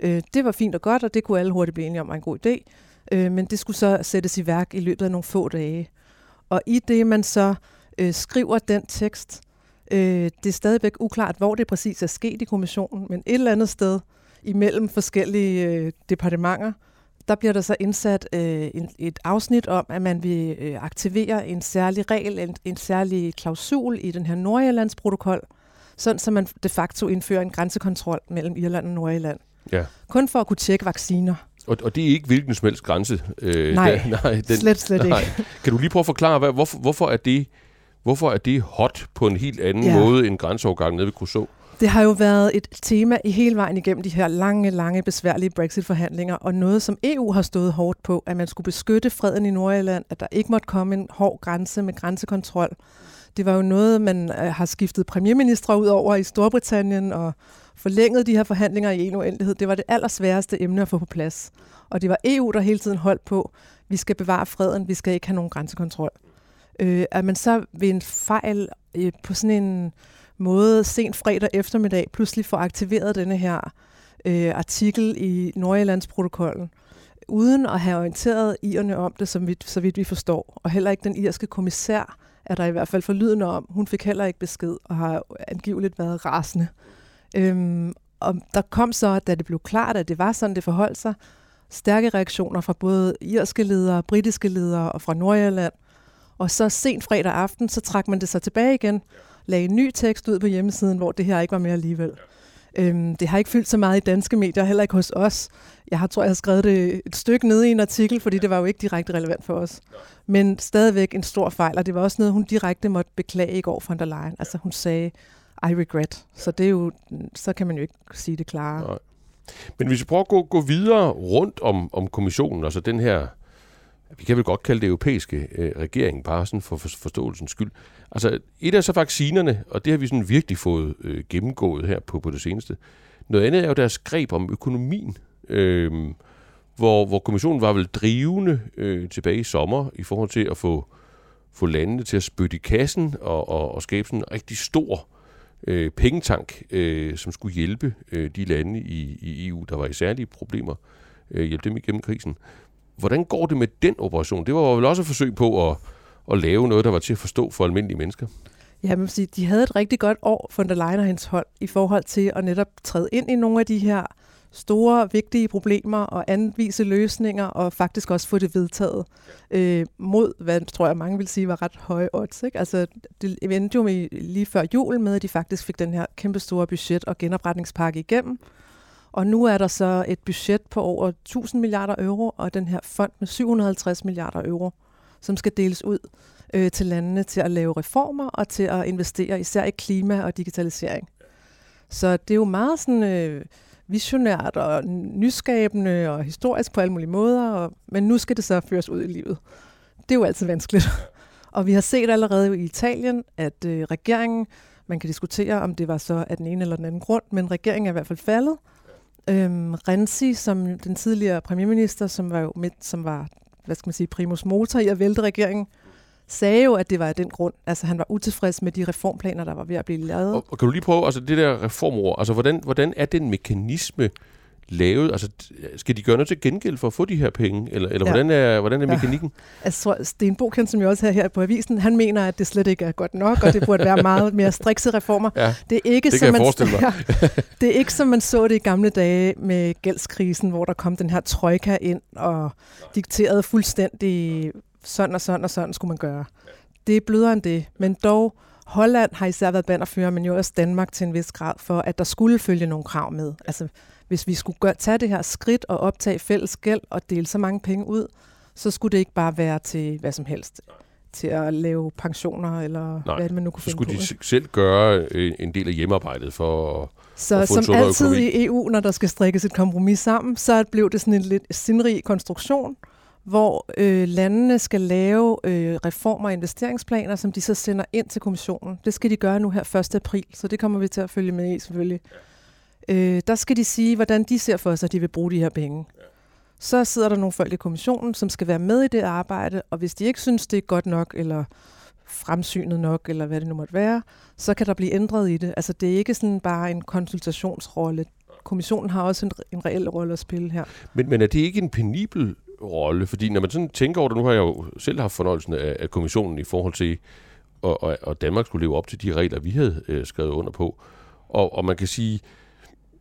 Øh, det var fint og godt, og det kunne alle hurtigt blive enige om var en god idé. Øh, men det skulle så sættes i værk i løbet af nogle få dage. Og i det, man så øh, skriver den tekst, Øh, det er stadigvæk uklart, hvor det præcis er sket i kommissionen, men et eller andet sted imellem forskellige øh, departementer, der bliver der så indsat øh, en, et afsnit om, at man vil øh, aktivere en særlig regel, en, en særlig klausul i den her Nordjyllands protokol, sådan så man de facto indfører en grænsekontrol mellem Irland og Nordjylland. Ja. Kun for at kunne tjekke vacciner. Og, og det er ikke hvilken som helst grænse? Øh, nej, der, nej den, slet, slet nej. ikke. Kan du lige prøve at forklare, hvad, hvorfor, hvorfor er det Hvorfor er det hot på en helt anden ja. måde end grænseovergang nede ved Crusoe? Det har jo været et tema i hele vejen igennem de her lange, lange, besværlige Brexit-forhandlinger, og noget, som EU har stået hårdt på, at man skulle beskytte freden i Nordjylland, at der ikke måtte komme en hård grænse med grænsekontrol. Det var jo noget, man øh, har skiftet premierminister ud over i Storbritannien og forlænget de her forhandlinger i en uendelighed. Det var det allersværeste emne at få på plads. Og det var EU, der hele tiden holdt på, vi skal bevare freden, vi skal ikke have nogen grænsekontrol øh, at man så ved en fejl øh, på sådan en måde sent fredag eftermiddag pludselig får aktiveret denne her øh, artikel i Nordjyllandsprotokollen, uden at have orienteret irerne om det, som vi, så vidt vi forstår. Og heller ikke den irske kommissær er der i hvert fald forlydende om. Hun fik heller ikke besked og har angiveligt været rasende. Øhm, og der kom så, da det blev klart, at det var sådan, det forholdt sig, stærke reaktioner fra både irske ledere, britiske ledere og fra Nordjylland, og så sent fredag aften, så trak man det så tilbage igen, lagde en ny tekst ud på hjemmesiden, hvor det her ikke var mere alligevel. Øhm, det har ikke fyldt så meget i danske medier, heller ikke hos os. Jeg har, tror, jeg har skrevet det et stykke nede i en artikel, fordi det var jo ikke direkte relevant for os. Men stadigvæk en stor fejl, og det var også noget, hun direkte måtte beklage i går fra der Leyen. Altså hun sagde, I regret. Så det er jo, så kan man jo ikke sige det klare. Nej. Men hvis vi prøver at gå, gå videre rundt om, om kommissionen, altså den her vi kan vel godt kalde det europæiske øh, regering, bare sådan for, for forståelsens skyld. Altså, et er så vaccinerne, og det har vi sådan virkelig fået øh, gennemgået her på, på det seneste. Noget andet er jo deres greb om økonomien, øh, hvor, hvor kommissionen var vel drivende øh, tilbage i sommer i forhold til at få, få landene til at spytte i kassen og, og, og skabe sådan en rigtig stor øh, pengetank, øh, som skulle hjælpe øh, de lande i, i EU, der var i særlige problemer, øh, hjælpe dem igennem krisen. Hvordan går det med den operation? Det var vel også et forsøg på at, at lave noget, der var til at forstå for almindelige mennesker. Ja, man sige, de havde et rigtig godt år for der Leyen og hendes hold i forhold til at netop træde ind i nogle af de her store, vigtige problemer og anvise løsninger, og faktisk også få det vedtaget øh, mod, hvad tror jeg mange vil sige var ret høje odds. Ikke? Altså, det endte jo med, lige før jul med, at de faktisk fik den her kæmpe store budget- og genopretningspakke igennem, og nu er der så et budget på over 1000 milliarder euro, og den her fond med 750 milliarder euro, som skal deles ud øh, til landene til at lave reformer og til at investere især i klima og digitalisering. Så det er jo meget sådan øh, visionært og nyskabende og historisk på alle mulige måder, og, men nu skal det så føres ud i livet. Det er jo altid vanskeligt. og vi har set allerede i Italien, at øh, regeringen, man kan diskutere, om det var så af den ene eller den anden grund, men regeringen er i hvert fald faldet, Øhm, Renzi, som den tidligere premierminister, som var jo midt, som var, hvad skal man sige, primus motor i at vælte regeringen, sagde jo, at det var af den grund. Altså han var utilfreds med de reformplaner, der var ved at blive lavet. Og, og kan du lige prøve, altså det der reformord, altså hvordan, hvordan er den mekanisme lavet? Altså, skal de gøre noget til gengæld for at få de her penge? Eller, eller ja. hvordan, er, hvordan er mekanikken? Ja. Altså, Sten Boken, som jeg også har her på avisen, han mener, at det slet ikke er godt nok, og det burde være meget mere strikse reformer. Ja, det er ikke, det som man, ja, det er ikke som man så det i gamle dage med gældskrisen, hvor der kom den her trojka ind og dikterede fuldstændig sådan og sådan og sådan skulle man gøre. Det er blødere end det, men dog Holland har især været banderfører, men jo også Danmark til en vis grad, for at der skulle følge nogle krav med. Altså, hvis vi skulle gøre, tage det her skridt og optage fælles gæld og dele så mange penge ud, så skulle det ikke bare være til hvad som helst. Til at lave pensioner, eller Nej, hvad man nu kunne finde skulle på. de selv gøre øh, en del af hjemmearbejdet for at så at få som altid økonomi. i EU, når der skal strikkes et kompromis sammen, så blev det sådan en lidt sindrig konstruktion, hvor øh, landene skal lave øh, reformer og investeringsplaner, som de så sender ind til kommissionen. Det skal de gøre nu her 1. april, så det kommer vi til at følge med i selvfølgelig. Øh, der skal de sige, hvordan de ser for sig, at de vil bruge de her penge. Så sidder der nogle folk i kommissionen, som skal være med i det arbejde, og hvis de ikke synes, det er godt nok, eller fremsynet nok, eller hvad det nu måtte være, så kan der blive ændret i det. Altså det er ikke sådan bare en konsultationsrolle. Kommissionen har også en, en reel rolle at spille her. Men, men er det ikke en penibel rolle? Fordi når man sådan tænker over det, nu har jeg jo selv haft fornøjelsen af, af kommissionen i forhold til, og, og, og Danmark skulle leve op til de regler, vi havde øh, skrevet under på. Og, og man kan sige,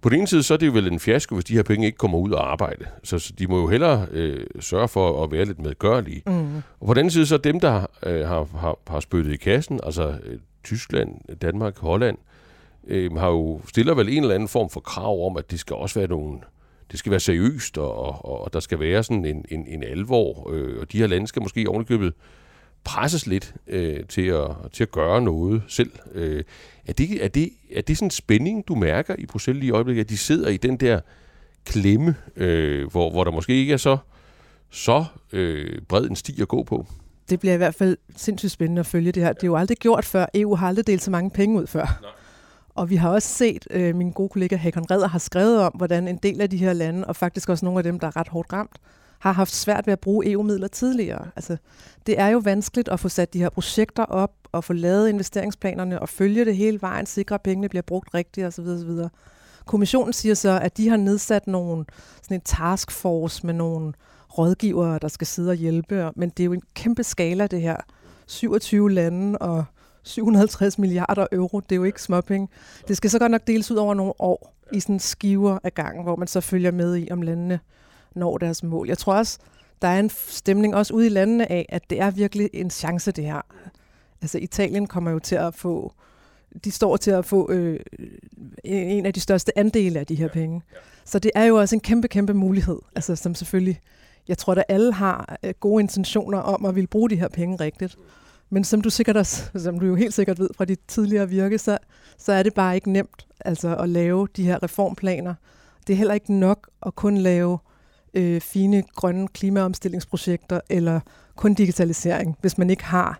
på den ene side, så er det jo vel en fiasko, hvis de her penge ikke kommer ud og arbejde. Så, så de må jo hellere øh, sørge for at være lidt medgørlige. Mm. Og på den anden side, så dem, der øh, har, har, har spyttet i kassen, altså øh, Tyskland, Danmark, Holland, øh, har jo stiller vel en eller anden form for krav om, at det skal også være nogle det skal være seriøst, og, og, og der skal være sådan en, en, en alvor, øh, og de her lande skal måske ovenikøbet presses lidt øh, til, at, til at gøre noget selv. Øh, er, det, er, det, er det sådan en spænding, du mærker i Bruxelles i øjeblikket, at de sidder i den der klemme, øh, hvor, hvor der måske ikke er så, så øh, bred en sti at gå på? Det bliver i hvert fald sindssygt spændende at følge det her. Det er jo aldrig gjort før. EU har aldrig delt så mange penge ud før. Nej. Og vi har også set, øh, min gode kollega Hakon Redder har skrevet om, hvordan en del af de her lande, og faktisk også nogle af dem, der er ret hårdt ramt, har haft svært ved at bruge EU-midler tidligere. Altså, det er jo vanskeligt at få sat de her projekter op, og få lavet investeringsplanerne, og følge det hele vejen, sikre at pengene bliver brugt rigtigt osv. osv. Kommissionen siger så, at de har nedsat nogle, sådan en taskforce med nogle rådgivere, der skal sidde og hjælpe, men det er jo en kæmpe skala, det her. 27 lande og 750 milliarder euro, det er jo ikke småpenge. Det skal så godt nok deles ud over nogle år i sådan skiver af gangen, hvor man så følger med i, om landene når deres mål. Jeg tror også, der er en stemning også ude i landene af, at det er virkelig en chance, det her. Altså Italien kommer jo til at få, de står til at få øh, en af de største andele af de her penge. Så det er jo også en kæmpe, kæmpe mulighed, altså som selvfølgelig, jeg tror, at alle har øh, gode intentioner om at ville bruge de her penge rigtigt. Men som du sikkert også, som du jo helt sikkert ved fra dit tidligere virke, så, så er det bare ikke nemt altså at lave de her reformplaner. Det er heller ikke nok at kun lave øh, fine grønne klimaomstillingsprojekter eller kun digitalisering, hvis man ikke har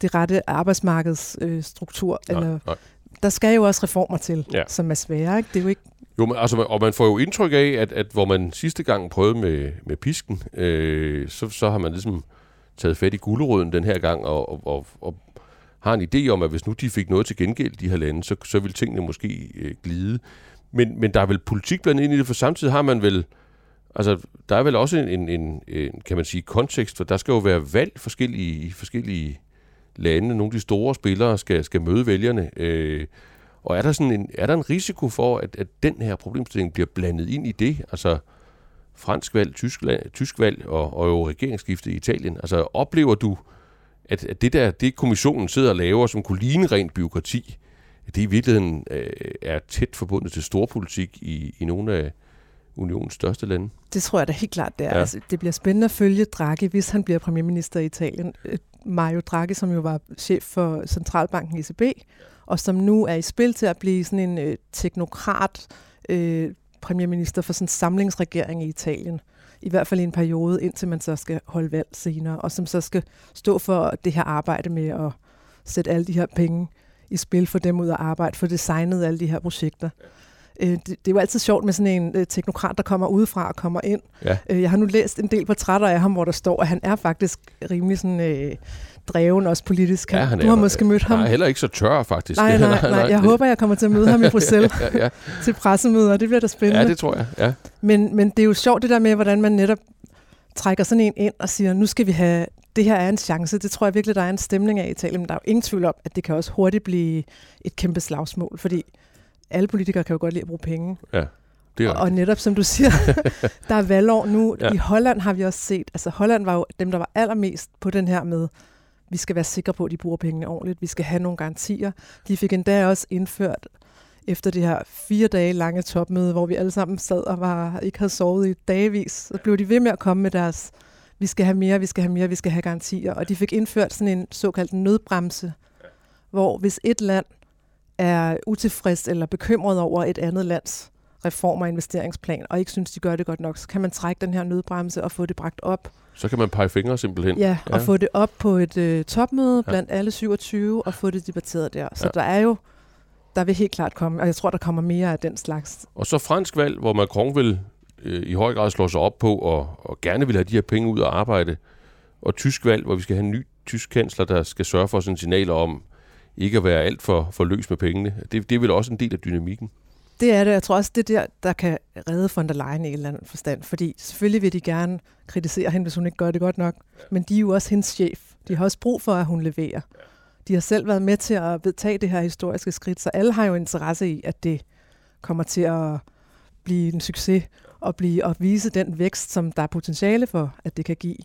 det rette arbejdsmarkedsstruktur. Øh, eller, nej. Der skal jo også reformer til, ja. som er svære. Ikke? Det er jo ikke jo, men, altså, og man får jo indtryk af, at, at hvor man sidste gang prøvede med, med pisken, øh, så, så har man ligesom taget fat i gulerøden den her gang, og, og, og, og har en idé om, at hvis nu de fik noget til gengæld, de her lande, så, så vil tingene måske øh, glide. Men, men der er vel politik blandt ind i det, for samtidig har man vel, altså der er vel også en, en, en, en kan man sige, kontekst, for der skal jo være valg forskellige, i forskellige lande. Nogle af de store spillere skal, skal møde vælgerne. Øh, og er der, sådan en, er der en risiko for, at, at den her problemstilling bliver blandet ind i det? Altså, fransk valg, tysk, tysk valg og, og jo regeringsskifte i Italien. Altså oplever du, at, at det der, det kommissionen sidder og laver, som kunne ligne rent byråkrati, det i virkeligheden øh, er tæt forbundet til storpolitik i, i nogle af unionens største lande? Det tror jeg da helt klart, det er. Ja. Altså, det bliver spændende at følge Draghi, hvis han bliver premierminister i Italien. Øh, Mario Draghi, som jo var chef for centralbanken ECB, og som nu er i spil til at blive sådan en øh, teknokrat, øh, premierminister for sådan en samlingsregering i Italien. I hvert fald i en periode, indtil man så skal holde valg senere, og som så skal stå for det her arbejde med at sætte alle de her penge i spil for dem ud at arbejde, for designet alle de her projekter. Øh, det, det er jo altid sjovt med sådan en øh, teknokrat, der kommer udefra og kommer ind. Ja. Øh, jeg har nu læst en del portrætter af ham, hvor der står, at han er faktisk rimelig sådan... Øh, dreven også politisk. Ja, han du er, har måske mødt ham. Nej, heller ikke så tør, faktisk. Nej, nej, nej. Jeg håber, jeg kommer til at møde ham i Bruxelles ja, ja. til pressemøder. Det bliver da spændende. Ja, det tror jeg. Ja. Men, men det er jo sjovt det der med, hvordan man netop trækker sådan en ind og siger, nu skal vi have, det her er en chance. Det tror jeg virkelig, der er en stemning af i Italien. Men der er jo ingen tvivl om, at det kan også hurtigt blive et kæmpe slagsmål, fordi alle politikere kan jo godt lide at bruge penge. Ja. Det er og, og netop som du siger, der er valgår nu. Ja. I Holland har vi også set, altså Holland var jo dem, der var allermest på den her med, vi skal være sikre på, at de bruger pengene ordentligt. Vi skal have nogle garantier. De fik endda også indført efter det her fire dage lange topmøde, hvor vi alle sammen sad og var, ikke havde sovet i dagevis, så blev de ved med at komme med deres, vi skal have mere, vi skal have mere, vi skal have garantier. Og de fik indført sådan en såkaldt nødbremse, hvor hvis et land er utilfreds eller bekymret over et andet lands reform- og investeringsplan, og ikke synes, de gør det godt nok, så kan man trække den her nødbremse og få det bragt op. Så kan man pege fingre simpelthen. Ja, og ja. få det op på et øh, topmøde blandt ja. alle 27, og få det debatteret der. Så ja. der er jo, der vil helt klart komme, og jeg tror, der kommer mere af den slags. Og så fransk valg, hvor Macron vil øh, i høj grad slå sig op på, og, og gerne vil have de her penge ud at arbejde. Og tysk valg, hvor vi skal have en ny tysk kansler, der skal sørge for sådan signaler om ikke at være alt for, for løs med pengene. Det, det er vel også en del af dynamikken. Det er det. Jeg tror også, det er der, der kan redde von der Leyen i en eller anden forstand. Fordi selvfølgelig vil de gerne kritisere hende, hvis hun ikke gør det godt nok. Men de er jo også hendes chef. De har også brug for, at hun leverer. De har selv været med til at vedtage det her historiske skridt, så alle har jo interesse i, at det kommer til at blive en succes og, blive, og vise den vækst, som der er potentiale for, at det kan give.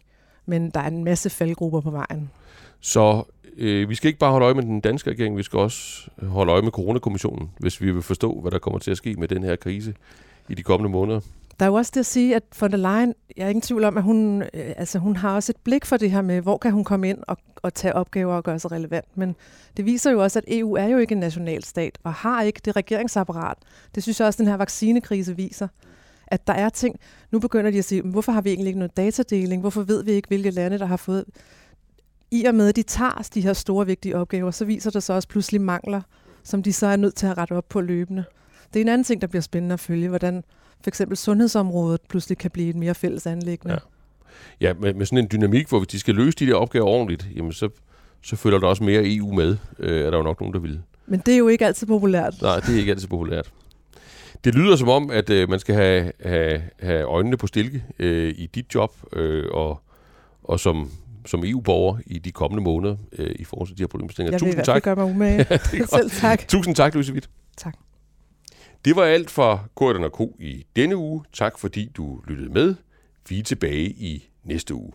Men der er en masse faldgrupper på vejen. Så øh, vi skal ikke bare holde øje med den danske regering, vi skal også øh, holde øje med coronakommissionen, hvis vi vil forstå, hvad der kommer til at ske med den her krise i de kommende måneder. Der er jo også det at sige, at von der Leyen, jeg er ingen tvivl om, at hun, øh, altså hun har også et blik for det her med, hvor kan hun komme ind og, og tage opgaver og gøre sig relevant. Men det viser jo også, at EU er jo ikke en nationalstat og har ikke det regeringsapparat. Det synes jeg også, at den her vaccinekrise viser at der er ting, nu begynder de at sige, hvorfor har vi egentlig ikke noget datadeling? Hvorfor ved vi ikke, hvilke lande, der har fået... I og med, at de tager de her store, vigtige opgaver, så viser der så også pludselig mangler, som de så er nødt til at rette op på løbende. Det er en anden ting, der bliver spændende at følge, hvordan for eksempel sundhedsområdet pludselig kan blive et mere fælles anlæggende. Ja, ja med, med sådan en dynamik, hvor de skal løse de der opgaver ordentligt, jamen så, så følger der også mere EU med, øh, er der jo nok nogen, der vil. Men det er jo ikke altid populært. Nej, det er ikke altid populært. Det lyder som om, at øh, man skal have, have, have øjnene på stilke øh, i dit job, øh, og, og som, som EU-borger i de kommende måneder øh, i forhold til de her problemstillinger. Jeg Tusind vil tak. gøre mig umage. ja, Selv tak. Tusind tak, Louise Witt. Tak. Det var alt fra Korten og Ko i denne uge. Tak fordi du lyttede med. Vi er tilbage i næste uge.